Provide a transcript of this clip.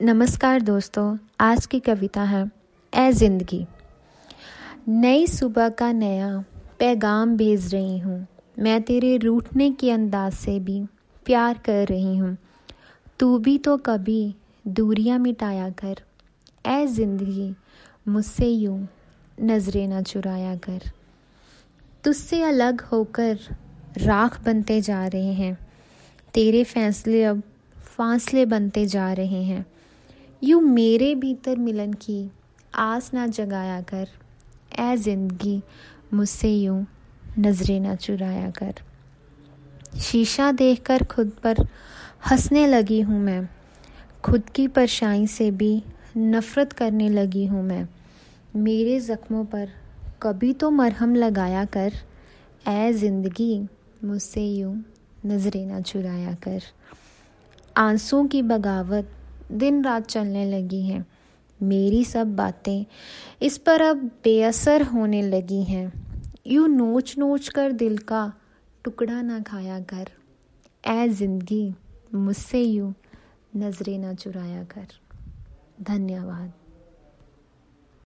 नमस्कार दोस्तों, आज की कविता है ए ज़िंदगी। नई सुबह का नया पैगाम भेज रही हूँ। मैं तेरे रूठने के अंदाज से भी प्यार कर रही हूँ। तू भी तो कभी दूरियाँ मिटाया कर। ए ज़िंदगी, मुझसे यूँ नज़रें न चुराया कर। तुझसे अलग होकर राख बनते जा रहे हैं। तेरे फैसले अब फासले बनते जा रहे हैं। यूँ मेरे भीतर मिलन की, आस ना जगाया कर। ए ज़िंदगी मुझसे यूँ नज़रें ना चुराया कर। शीशा देखकर खुद पर हंसने लगी हूँ मैं। खुद की परछाई से भी नफ़रत करने लगी हूँ मैं। मेरे ज़ख्मों पर कभी तो मरहम लगाया कर। ए ज़िंदगी मुझसे यूँ नज़रें ना चुराया कर। आंसुओं की बगावत दिन रात चलने लगी हैं। मेरी सब बातें इस पर अब बेअसर होने लगी हैं। यूँ नोच नोच कर दिल का टुकड़ा ना खाया कर। ए ज़िंदगी मुझसे यूँ नज़रें ना चुराया कर। धन्यवाद।